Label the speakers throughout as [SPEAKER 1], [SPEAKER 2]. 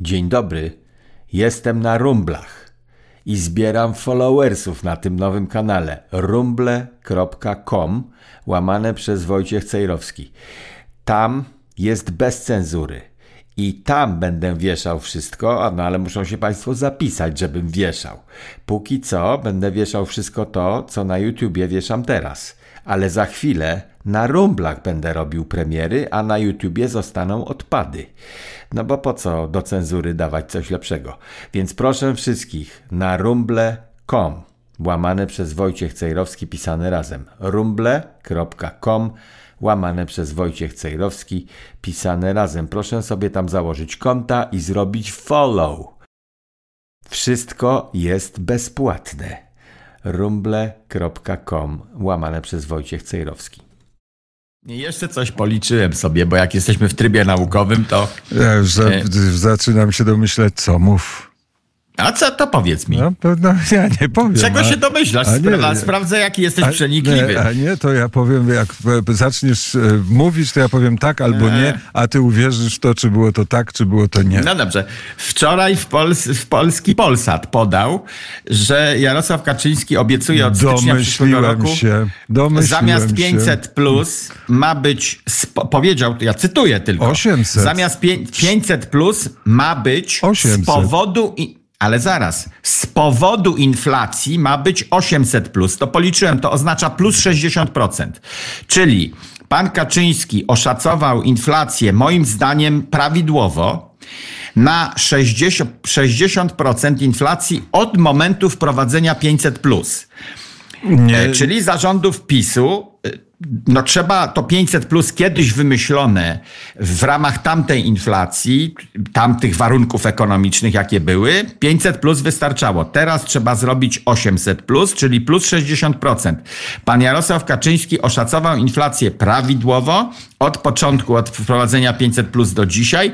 [SPEAKER 1] Dzień dobry, jestem na rumblach i zbieram followersów na tym nowym kanale rumble.com łamane przez Wojciech Cejrowski. Tam jest bez cenzury i tam będę wieszał wszystko, no ale muszą się Państwo zapisać, żebym wieszał. Póki co będę wieszał wszystko to, co na YouTubie wieszam teraz, ale za chwilę na rumblach będę robił premiery, a na YouTubie zostaną odpady. No bo po co do cenzury dawać coś lepszego? Więc proszę wszystkich na rumble.com łamane przez Wojciech Cejrowski pisane razem rumble.com łamane przez Wojciech Cejrowski pisane razem. Proszę sobie tam założyć konta i zrobić follow. Wszystko jest bezpłatne. rumble.com łamane przez Wojciech Cejrowski. Jeszcze coś policzyłem sobie, bo jak jesteśmy w trybie naukowym, to.
[SPEAKER 2] Ja już za,
[SPEAKER 1] E.
[SPEAKER 2] zaczynam się domyślać, co mów.
[SPEAKER 1] A co to powiedz mi?
[SPEAKER 2] No, no ja nie powiem.
[SPEAKER 1] Czego
[SPEAKER 2] a-
[SPEAKER 1] się domyślasz?
[SPEAKER 2] a nie,
[SPEAKER 1] Spra-
[SPEAKER 2] nie.
[SPEAKER 1] sprawdzę, jaki jesteś
[SPEAKER 2] a,
[SPEAKER 1] przenikliwy.
[SPEAKER 2] nie, a nie, to ja powiem, jak e, zaczniesz e, mówić, to ja powiem tak albo nie, a ty uwierzysz w to, czy było to tak, czy było to nie.
[SPEAKER 1] No dobrze. Wczoraj w, Pols w polski Polsat podał, że Jarosław Kaczyński obiecuje od stycznia przyszłego roku
[SPEAKER 2] się, domyśliłem
[SPEAKER 1] zamiast
[SPEAKER 2] się.
[SPEAKER 1] 500 plus ma być, spo, powiedział, ja cytuję tylko,
[SPEAKER 2] 800.
[SPEAKER 1] zamiast pię, 500 plus ma być
[SPEAKER 2] 800.
[SPEAKER 1] z powodu... I, ale zaraz, z powodu inflacji ma być 800 plus. To policzyłem, to oznacza plus 60%. Czyli pan Kaczyński oszacował inflację moim zdaniem prawidłowo na 60%, 60% inflacji od momentu wprowadzenia 500 plus.
[SPEAKER 2] Nie,
[SPEAKER 1] E, Czyli zarządów PiSu, no trzeba to 500 plus kiedyś wymyślone w ramach tamtej inflacji, tamtych warunków ekonomicznych, jakie były, 500 plus wystarczało. Teraz trzeba zrobić 800 plus, czyli plus 60%. Pan Jarosław Kaczyński oszacował inflację prawidłowo od początku, od wprowadzenia 500 plus do dzisiaj,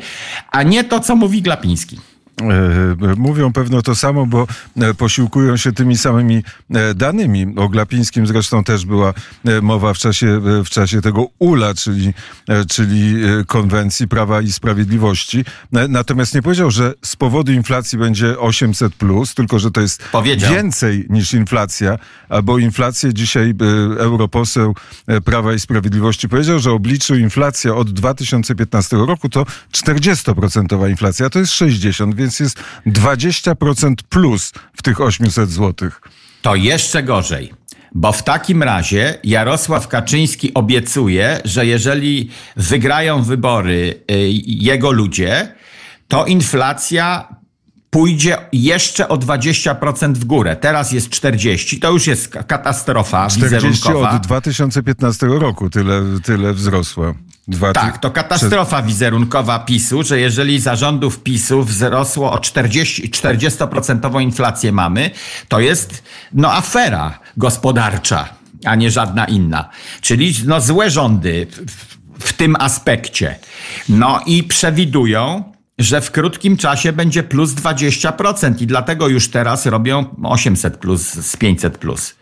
[SPEAKER 1] a nie to, co mówi Glapiński.
[SPEAKER 2] E, Mówią pewno to samo, bo e, posiłkują się tymi samymi e, danymi. O Glapińskim zresztą też była e, mowa w czasie, e, w czasie tego ULA, czyli, e, czyli e, Konwencji Prawa i Sprawiedliwości. E, Natomiast nie powiedział, że z powodu inflacji będzie 800, plus, tylko że to jest
[SPEAKER 1] Powiedział.
[SPEAKER 2] więcej niż inflacja, albo inflację dzisiaj e, europoseł e, Prawa i Sprawiedliwości powiedział, że obliczył inflację od 2015 roku to 40% inflacja, to jest 60, więc jest 20% plus w tych 800 złotych.
[SPEAKER 1] To jeszcze gorzej. Bo w takim razie Jarosław Kaczyński obiecuje, że jeżeli wygrają wybory y, jego ludzie, to inflacja pójdzie jeszcze o 20% w górę. Teraz jest 40, to już jest ka- katastrofa
[SPEAKER 2] 40
[SPEAKER 1] wizerunkowa.
[SPEAKER 2] od 2015 roku tyle, tyle wzrosła. Dwa
[SPEAKER 1] Tak, to katastrofa wizerunkowa PiSu, że jeżeli zarządów PiSu wzrosło o 40, 40% inflację mamy, to jest no afera gospodarcza, a nie żadna inna. Czyli no złe rządy w, w tym aspekcie. No i przewidują, że w krótkim czasie będzie plus 20% i dlatego już teraz robią 800 plus z 500 plus.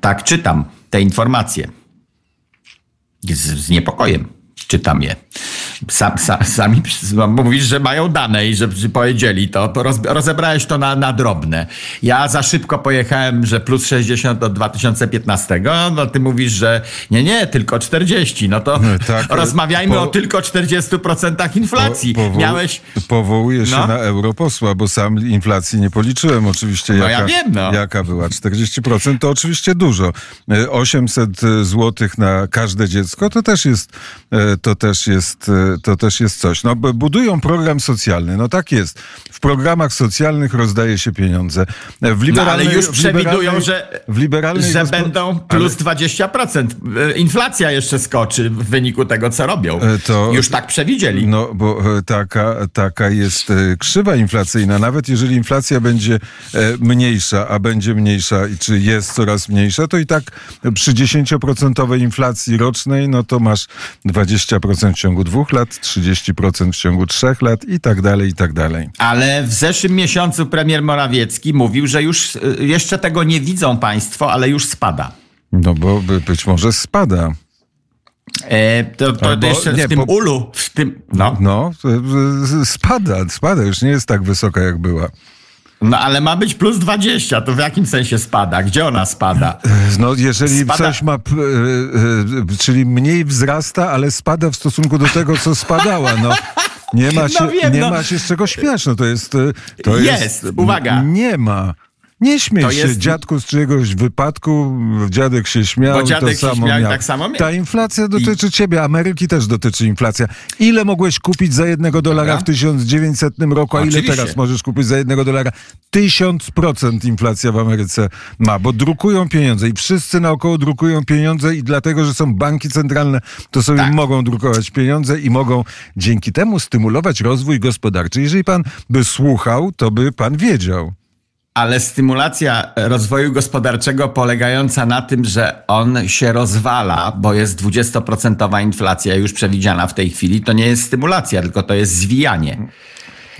[SPEAKER 1] Tak czytam te informacje z, z niepokojem czytam je. Sam, sa, sami no, mówisz, że mają dane i że, że powiedzieli to. Roz, rozebrałeś to na, na drobne. Ja za szybko pojechałem, że plus 60 od 2015. No ty mówisz, że nie, nie, tylko 40. No to
[SPEAKER 2] tak,
[SPEAKER 1] rozmawiajmy
[SPEAKER 2] po-
[SPEAKER 1] o tylko 40% inflacji.
[SPEAKER 2] Po-
[SPEAKER 1] Miałeś...
[SPEAKER 2] Powołuję się
[SPEAKER 1] No.
[SPEAKER 2] na europosła, bo sam inflacji nie policzyłem oczywiście.
[SPEAKER 1] No
[SPEAKER 2] jaka,
[SPEAKER 1] ja wiem, no.
[SPEAKER 2] jaka była. 40% to oczywiście dużo. E, 800 zł na każde dziecko to też jest, e, to też jest, e, to też jest coś. No, budują program socjalny. No tak jest. W programach socjalnych rozdaje się pieniądze. W
[SPEAKER 1] No ale
[SPEAKER 2] liberalnej,
[SPEAKER 1] już przewidują,
[SPEAKER 2] liberalnej-
[SPEAKER 1] że,
[SPEAKER 2] w liberalnej
[SPEAKER 1] że będą plus 20%. E, Inflacja jeszcze skoczy w wyniku tego, co robią.
[SPEAKER 2] E, to-
[SPEAKER 1] Już tak przewidzieli.
[SPEAKER 2] No, bo e, taka, taka jest e, krzywa inflacyjna. Nawet jeżeli inflacja będzie mniejsza, a będzie mniejsza, i czy jest coraz mniejsza, to i tak przy 10% inflacji rocznej, no to masz 20% w ciągu dwóch lat, 30% w ciągu trzech lat i tak dalej, i tak dalej.
[SPEAKER 1] Ale w zeszłym miesiącu premier Morawiecki mówił, że już e, jeszcze tego nie widzą państwo, ale już spada.
[SPEAKER 2] No bo by- być może spada.
[SPEAKER 1] E, to, to Albo, jeszcze nie, w tym po, ulu, w tym,
[SPEAKER 2] no. No, spada, spada, już nie jest tak wysoka jak była.
[SPEAKER 1] No ale ma być plus 20, to w jakim sensie spada? Gdzie ona spada?
[SPEAKER 2] No jeżeli spada... coś ma, e, e, czyli mniej wzrasta, ale spada w stosunku do tego, co spadała, no. Nie ma no się, no wiem, nie no. ma się z czego śmiać, no to jest... To
[SPEAKER 1] jest, jest uwaga.
[SPEAKER 2] Nie ma. Nie śmiej to się, jest... dziadku z czyjegoś wypadku, dziadek się śmiał, Bo dziadek to samo miał. Tak samo Ta inflacja dotyczy I... ciebie, Ameryki też dotyczy inflacja. Ile mogłeś kupić za jednego dolara Dobra. w 1900 roku, a Oczywiście. ile teraz możesz kupić za jednego dolara? Tysiąc procent inflacja w Ameryce ma, bo drukują pieniądze i wszyscy naokoło drukują pieniądze i dlatego, że są banki centralne, to sobie tak. mogą drukować pieniądze i mogą dzięki temu stymulować rozwój gospodarczy. Jeżeli pan by słuchał, to by pan wiedział
[SPEAKER 1] ale stymulacja rozwoju gospodarczego polegająca na tym, że on się rozwala, bo jest 20% inflacja już przewidziana w tej chwili, to nie jest stymulacja, tylko to jest zwijanie.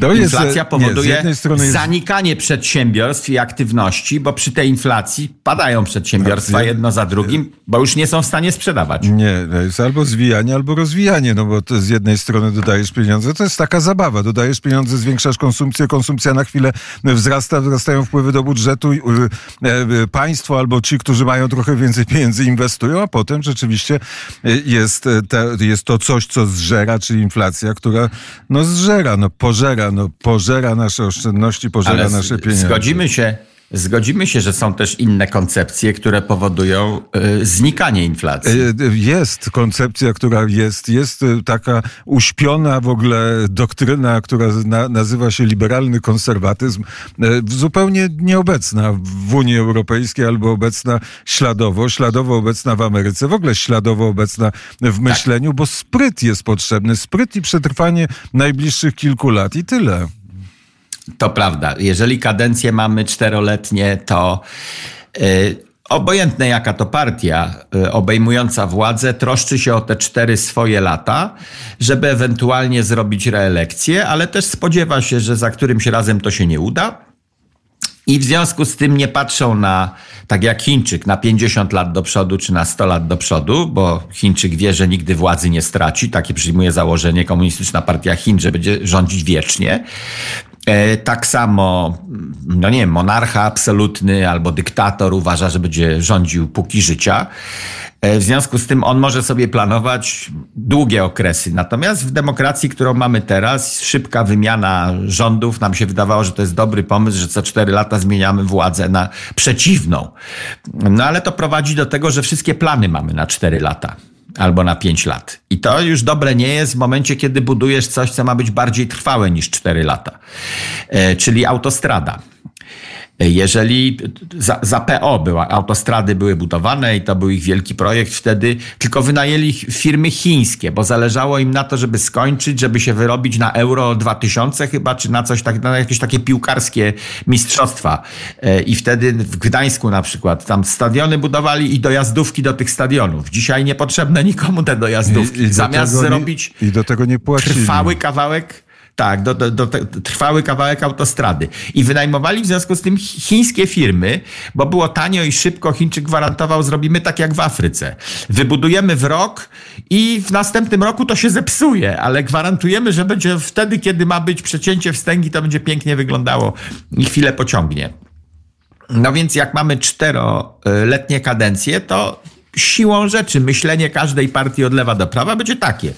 [SPEAKER 1] To Inflacja jest, powoduje nie, strony zanikanie przedsiębiorstw i aktywności, bo przy tej inflacji padają przedsiębiorstwa tak, jedno za drugim, bo już nie są w stanie sprzedawać.
[SPEAKER 2] Nie, to jest albo zwijanie, albo rozwijanie, no bo z jednej strony dodajesz pieniądze, to jest taka zabawa. Dodajesz pieniądze, zwiększasz konsumpcję, konsumpcja na chwilę wzrasta, wzrastają wpływy do budżetu, e, e, państwo albo ci, którzy mają trochę więcej pieniędzy inwestują, a potem rzeczywiście e, jest, jest to coś, co zżera, czyli inflacja, która no zżera, no pożera pożera, no, pożera nasze oszczędności, pożera Ale nasze pieniądze.
[SPEAKER 1] Zgodzimy się, Zgodzimy się, że są też inne koncepcje, które powodują y, znikanie inflacji.
[SPEAKER 2] E, jest koncepcja, która jest, jest taka uśpiona w ogóle doktryna, która na, nazywa się liberalny konserwatyzm, e, zupełnie nieobecna w Unii Europejskiej albo obecna śladowo, śladowo obecna w Ameryce, w ogóle śladowo obecna w myśleniu, tak. bo spryt jest potrzebny, spryt i przetrwanie najbliższych kilku lat i tyle.
[SPEAKER 1] To prawda. Jeżeli kadencje mamy czteroletnie, to yy, obojętne jaka to partia yy, obejmująca władzę, troszczy się o te cztery swoje lata, żeby ewentualnie zrobić reelekcję, ale też spodziewa się, że za którymś razem to się nie uda. I w związku z tym nie patrzą na, tak jak Chińczyk, na 50 lat do przodu czy na 100 lat do przodu, bo Chińczyk wie, że nigdy władzy nie straci. Takie przyjmuje założenie komunistyczna partia Chin, że będzie rządzić wiecznie. E, tak samo, no nie wiem, monarcha absolutny albo dyktator uważa, że będzie rządził póki życia. E, w związku z tym on może sobie planować długie okresy. Natomiast w demokracji, którą mamy teraz, szybka wymiana rządów, nam się wydawało, że to jest dobry pomysł, że co cztery lata zmieniamy władzę na przeciwną. No ale to prowadzi do tego, że wszystkie plany mamy na cztery lata albo na 5 lat. I to już dobre nie jest w momencie, kiedy budujesz coś, co ma być bardziej trwałe niż 4 lata, e, czyli autostrada. Jeżeli za, za, PO była, autostrady były budowane i to był ich wielki projekt wtedy, tylko wynajęli firmy chińskie, bo zależało im na to, żeby skończyć, żeby się wyrobić na Euro 2000 chyba, czy na coś tak, na jakieś takie piłkarskie mistrzostwa. E, I wtedy w Gdańsku na przykład, tam stadiony budowali i dojazdówki do tych stadionów. Dzisiaj niepotrzebne nikomu te dojazdówki. I, i Zamiast zrobić
[SPEAKER 2] i do tego nie płacili.
[SPEAKER 1] trwały kawałek tak, do, do, do, trwały kawałek autostrady. I wynajmowali w związku z tym chińskie firmy, bo było tanio i szybko. Chińczyk gwarantował, zrobimy tak jak w Afryce. Wybudujemy w rok i w następnym roku to się zepsuje, ale gwarantujemy, że będzie wtedy, kiedy ma być przecięcie wstęgi, to będzie pięknie wyglądało i chwilę pociągnie. No więc jak mamy czteroletnie kadencje, to siłą rzeczy myślenie każdej partii od lewa do prawa będzie takie.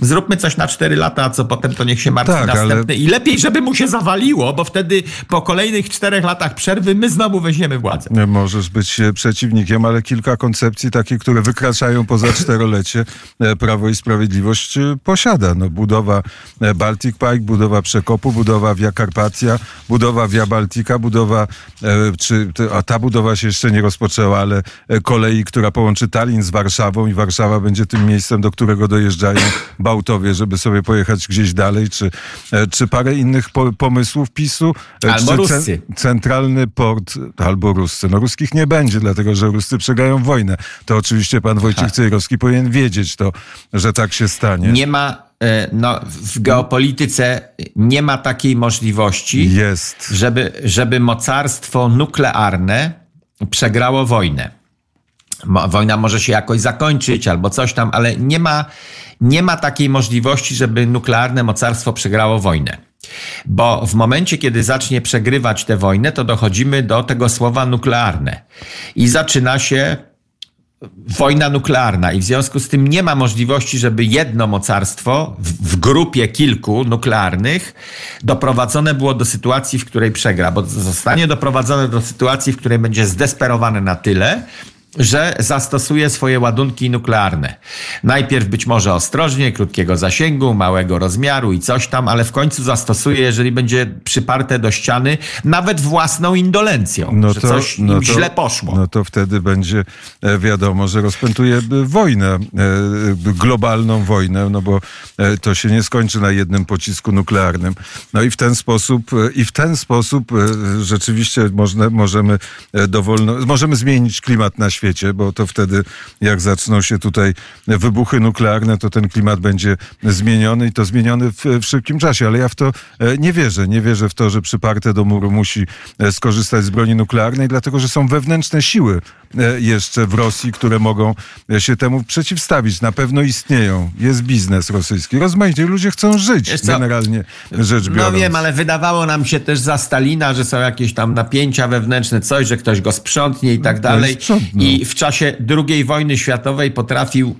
[SPEAKER 1] Zróbmy coś na cztery lata, a co potem to niech się martwi tak, następny. Ale... I lepiej, żeby mu się zawaliło, bo wtedy po kolejnych czterech latach przerwy my znowu weźmiemy władzę.
[SPEAKER 2] Nie możesz być e, przeciwnikiem, ale kilka koncepcji takich, które wykraczają poza czterolecie e, Prawo i Sprawiedliwość e, posiada. No, budowa Baltic Pike, budowa Przekopu, budowa Via Carpatia, budowa Via Baltica, budowa, czy, a ta budowa się jeszcze nie rozpoczęła, ale kolei, która połączy połączy Tallinn z Warszawą i Warszawa będzie tym miejscem, do którego dojeżdżają Bałtowie, żeby sobie pojechać gdzieś dalej, czy, e, czy parę innych po, pomysłów PiSu.
[SPEAKER 1] E, albo Ruscy.
[SPEAKER 2] centralny port, albo Ruscy. No ruskich nie będzie, dlatego że Ruscy przegrają wojnę. To oczywiście pan Wojciech Cejrowski powinien wiedzieć to, że tak się stanie.
[SPEAKER 1] Nie ma e, no, w geopolityce nie ma takiej możliwości,
[SPEAKER 2] Jest.
[SPEAKER 1] Żeby, żeby mocarstwo nuklearne przegrało wojnę. Wojna może się jakoś zakończyć albo coś tam, ale nie ma, nie ma takiej możliwości, żeby nuklearne mocarstwo przegrało wojnę. Bo w momencie, kiedy zacznie przegrywać tę wojnę, to dochodzimy do tego słowa nuklearne. I zaczyna się wojna nuklearna i w związku z tym nie ma możliwości, żeby jedno mocarstwo w, w, grupie kilku nuklearnych doprowadzone było do sytuacji, w której przegra, bo zostanie doprowadzone do sytuacji, w której będzie zdesperowane na tyle, że zastosuje swoje ładunki nuklearne. Najpierw być może ostrożnie, krótkiego zasięgu, małego rozmiaru i coś tam, ale w końcu zastosuje, jeżeli będzie przyparte do ściany, nawet własną indolencją, no że to, coś no im to, źle poszło.
[SPEAKER 2] No to wtedy będzie e, wiadomo, że rozpętuje e, wojnę, e, globalną wojnę, no bo to się nie skończy na jednym pocisku nuklearnym. No i w ten sposób, i w ten sposób rzeczywiście można, możemy dowolno, możemy zmienić klimat na świecie świecie, bo to wtedy, jak zaczną się tutaj wybuchy nuklearne, to ten klimat będzie zmieniony i to zmieniony w, w szybkim czasie. Ale ja w to e, nie wierzę. Nie wierzę w to, że przyparte do muru musi e, skorzystać z broni nuklearnej, dlatego że są wewnętrzne siły jeszcze w Rosji, które mogą się temu przeciwstawić. Na pewno istnieją. Jest biznes rosyjski. Rozmaicie ludzie chcą żyć, generalnie rzecz no biorąc.
[SPEAKER 1] No wiem, ale wydawało nam się też za Stalina, że są jakieś tam napięcia wewnętrzne, coś, że ktoś go sprzątnie i tak no, dalej. I i w czasie II wojny światowej potrafił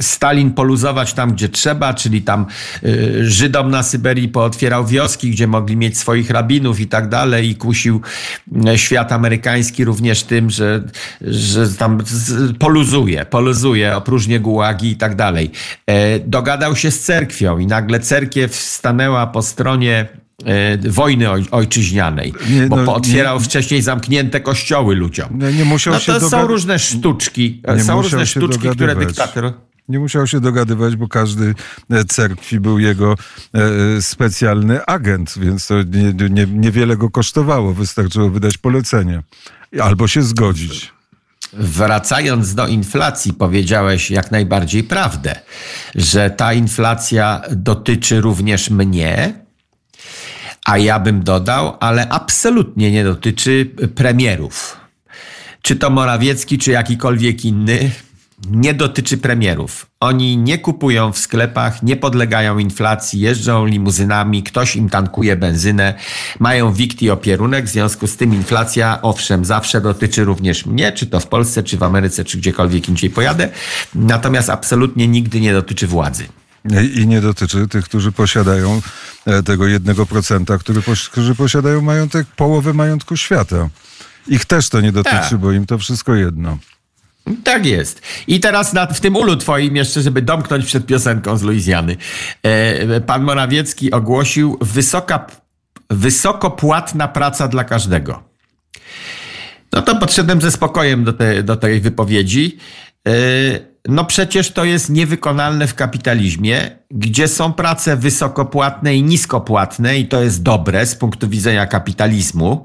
[SPEAKER 1] Stalin poluzować tam, gdzie trzeba, czyli tam y, Żydom na Syberii pootwierał wioski, gdzie mogli mieć swoich rabinów i tak dalej i kusił y, świat amerykański również tym, że, że tam poluzuje, poluzuje, opróżnie gułagi i tak dalej. E, dogadał się z cerkwią i nagle cerkiew stanęła po stronie E, wojny ojczyźnianej, nie, bo no, otwierał nie, wcześniej zamknięte kościoły ludziom. Nie, nie musiał no to się są różne sztuczki, są różne sztuczki, które dyktator...
[SPEAKER 2] Nie musiał się dogadywać, bo każdy e, cerkwi był jego e, specjalny agent, więc to nie, nie, niewiele go kosztowało. Wystarczyło wydać polecenie albo się zgodzić.
[SPEAKER 1] Wracając do inflacji, powiedziałeś jak najbardziej prawdę, że ta inflacja dotyczy również mnie, a ja bym dodał, ale absolutnie nie dotyczy premierów. Czy to Morawiecki, czy jakikolwiek inny, nie dotyczy premierów. Oni nie kupują w sklepach, nie podlegają inflacji, jeżdżą limuzynami, ktoś im tankuje benzynę, mają wikt i opierunek, w związku z tym inflacja, owszem, zawsze dotyczy również mnie, czy to w Polsce, czy w Ameryce, czy gdziekolwiek indziej pojadę, natomiast absolutnie nigdy nie dotyczy władzy.
[SPEAKER 2] I nie dotyczy tych, którzy posiadają e, tego jednego procenta, którzy posiadają majątek, połowę majątku świata. Ich też to nie dotyczy, tak. bo im to wszystko jedno.
[SPEAKER 1] Tak jest. I teraz na, w tym ulu twoim jeszcze, żeby domknąć przed piosenką z Luizjany. E, pan Morawiecki ogłosił wysoka, wysoko płatna praca dla każdego. No to podszedłem ze spokojem do, te, do tej wypowiedzi. E, no przecież to jest niewykonalne w kapitalizmie, gdzie są prace wysokopłatne i niskopłatne i to jest dobre z punktu widzenia kapitalizmu.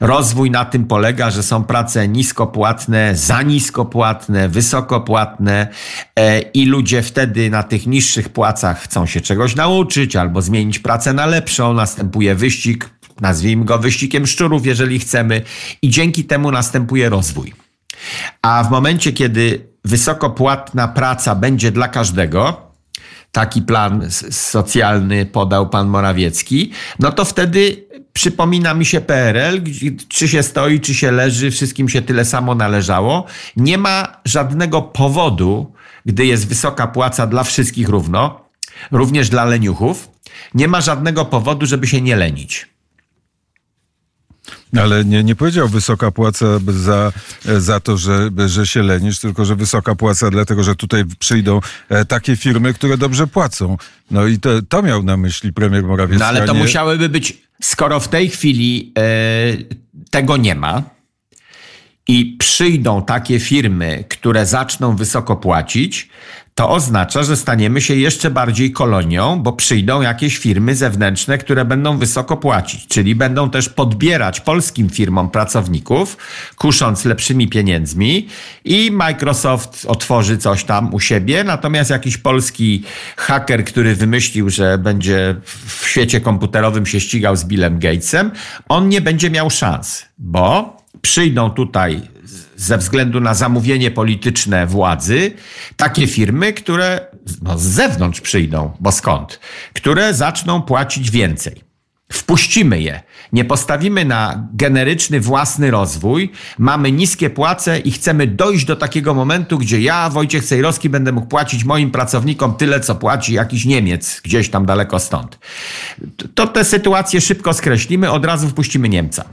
[SPEAKER 1] Rozwój na tym polega, że są prace niskopłatne, za niskopłatne, wysokopłatne e, i ludzie wtedy na tych niższych płacach chcą się czegoś nauczyć albo zmienić pracę na lepszą. Następuje wyścig, nazwijmy go wyścigiem szczurów, jeżeli chcemy i dzięki temu następuje rozwój. A w momencie, kiedy wysokopłatna praca będzie dla każdego, taki plan socjalny podał pan Morawiecki, no to wtedy przypomina mi się PRL, czy się stoi, czy się leży, wszystkim się tyle samo należało. Nie ma żadnego powodu, gdy jest wysoka płaca dla wszystkich równo, również dla leniuchów, nie ma żadnego powodu, żeby się nie lenić.
[SPEAKER 2] Ale nie, nie powiedział wysoka płaca za, za to, że, że się lenisz, tylko że wysoka płaca dlatego, że tutaj przyjdą e, takie firmy, które dobrze płacą. No i to, to miał na myśli premier Morawiecki.
[SPEAKER 1] No ale to nie... musiałyby być, skoro w tej chwili e, tego nie ma i przyjdą takie firmy, które zaczną wysoko płacić, to oznacza, że staniemy się jeszcze bardziej kolonią, bo przyjdą jakieś firmy zewnętrzne, które będą wysoko płacić, czyli będą też podbierać polskim firmom pracowników, kusząc lepszymi pieniędzmi i Microsoft otworzy coś tam u siebie, natomiast jakiś polski haker, który wymyślił, że będzie w świecie komputerowym się ścigał z Billem Gatesem, on nie będzie miał szans, bo przyjdą tutaj ze względu na zamówienie polityczne władzy takie firmy, które no, z zewnątrz przyjdą, bo skąd? Które zaczną płacić więcej. Wpuścimy je. Nie postawimy na generyczny własny rozwój, mamy niskie płace i chcemy dojść do takiego momentu, gdzie ja, Wojciech Sejrowski, będę mógł płacić moim pracownikom tyle, co płaci jakiś Niemiec gdzieś tam daleko stąd. To tę sytuację szybko skreślimy, od razu wpuścimy Niemca.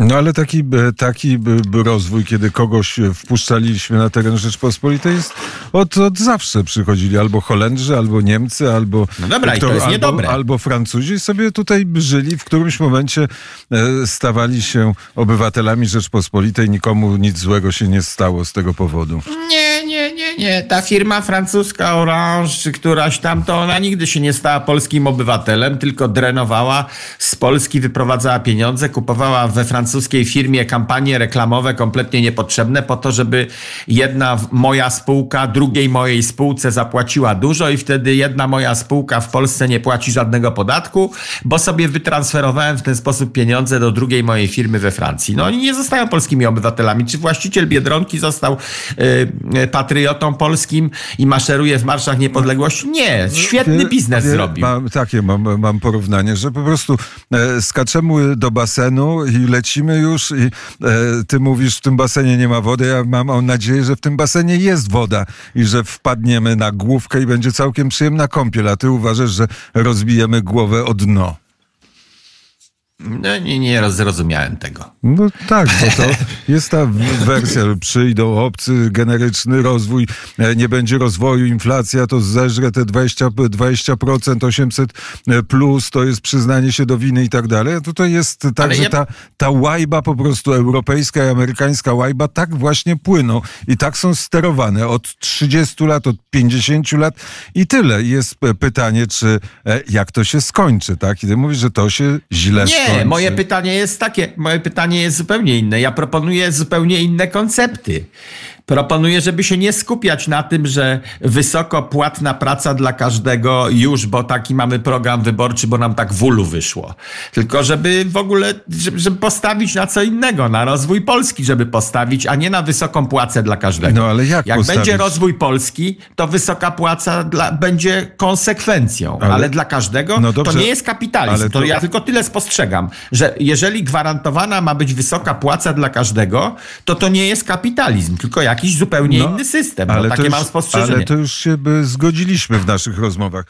[SPEAKER 2] No ale taki, e, taki rozwój, kiedy kogoś wpuszczaliśmy na teren Rzeczpospolitej, jest od, od zawsze przychodzili albo Holendrzy, albo Niemcy, albo,
[SPEAKER 1] no dobra, kto, i to jest
[SPEAKER 2] albo, albo Francuzi sobie tutaj żyli, w którymś momencie e, stawali się obywatelami Rzeczpospolitej, nikomu nic złego się nie stało z tego powodu.
[SPEAKER 1] Nie, nie, nie, nie. Ta firma francuska Orange, czy któraś tam, to ona nigdy się nie stała polskim obywatelem, tylko drenowała z Polski, wyprowadzała pieniądze, kupowała we Francji francuskiej firmie kampanie reklamowe kompletnie niepotrzebne po to, żeby jedna moja spółka drugiej mojej spółce zapłaciła dużo i wtedy jedna moja spółka w Polsce nie płaci żadnego podatku, bo sobie wytransferowałem w ten sposób pieniądze do drugiej mojej firmy we Francji. No oni nie zostają polskimi obywatelami. Czy właściciel Biedronki został y, patriotą polskim i maszeruje w marszach niepodległości? Nie. Świetny biznes wie, zrobił.
[SPEAKER 2] Mam, takie mam, mam porównanie, że po prostu e, skaczemy do basenu i lecimy lecimy już i e, ty mówisz, w tym basenie nie ma wody. Ja mam nadzieję, że w tym basenie jest woda i że wpadniemy na główkę i będzie całkiem przyjemna kąpiel, a ty uważasz, że rozbijemy głowę o dno.
[SPEAKER 1] No, nie, nie zrozumiałem tego.
[SPEAKER 2] No tak, bo to jest ta wersja, że przyjdą obcy, generyczny rozwój, e, nie będzie rozwoju, inflacja to zeżre te 20%, 20% 800 plus, to jest przyznanie się do winy i tak dalej. Tutaj jest tak, że ja... ta, ta łajba po prostu europejska i amerykańska łajba tak właśnie płyną i tak są sterowane od 30 lat, od 50 lat i tyle. Jest pytanie, czy e, jak to się skończy, tak? I ty mówisz, że to się źle
[SPEAKER 1] nie,
[SPEAKER 2] skończy.
[SPEAKER 1] Moje pytanie jest takie, moje pytanie jest zupełnie inne. Ja proponuję zupełnie inne koncepty. Proponuję, żeby się nie skupiać na tym, że wysoko płatna praca dla każdego już, bo taki mamy program wyborczy, bo nam tak w ulu wyszło. Tylko żeby w ogóle, żeby postawić na co innego, na rozwój Polski, żeby postawić, a nie na wysoką płacę dla każdego.
[SPEAKER 2] No ale jak
[SPEAKER 1] Jak
[SPEAKER 2] postawić?
[SPEAKER 1] będzie rozwój Polski, to wysoka płaca dla, będzie konsekwencją, ale, ale dla każdego no dobrze, to nie jest kapitalizm. To... to ja tylko tyle spostrzegam, że jeżeli gwarantowana ma być wysoka płaca dla każdego, to to nie jest kapitalizm, tylko jak jakiś zupełnie no, inny system. No, takie już, mam spostrzeżenie.
[SPEAKER 2] Ale to już się zgodziliśmy w naszych rozmowach.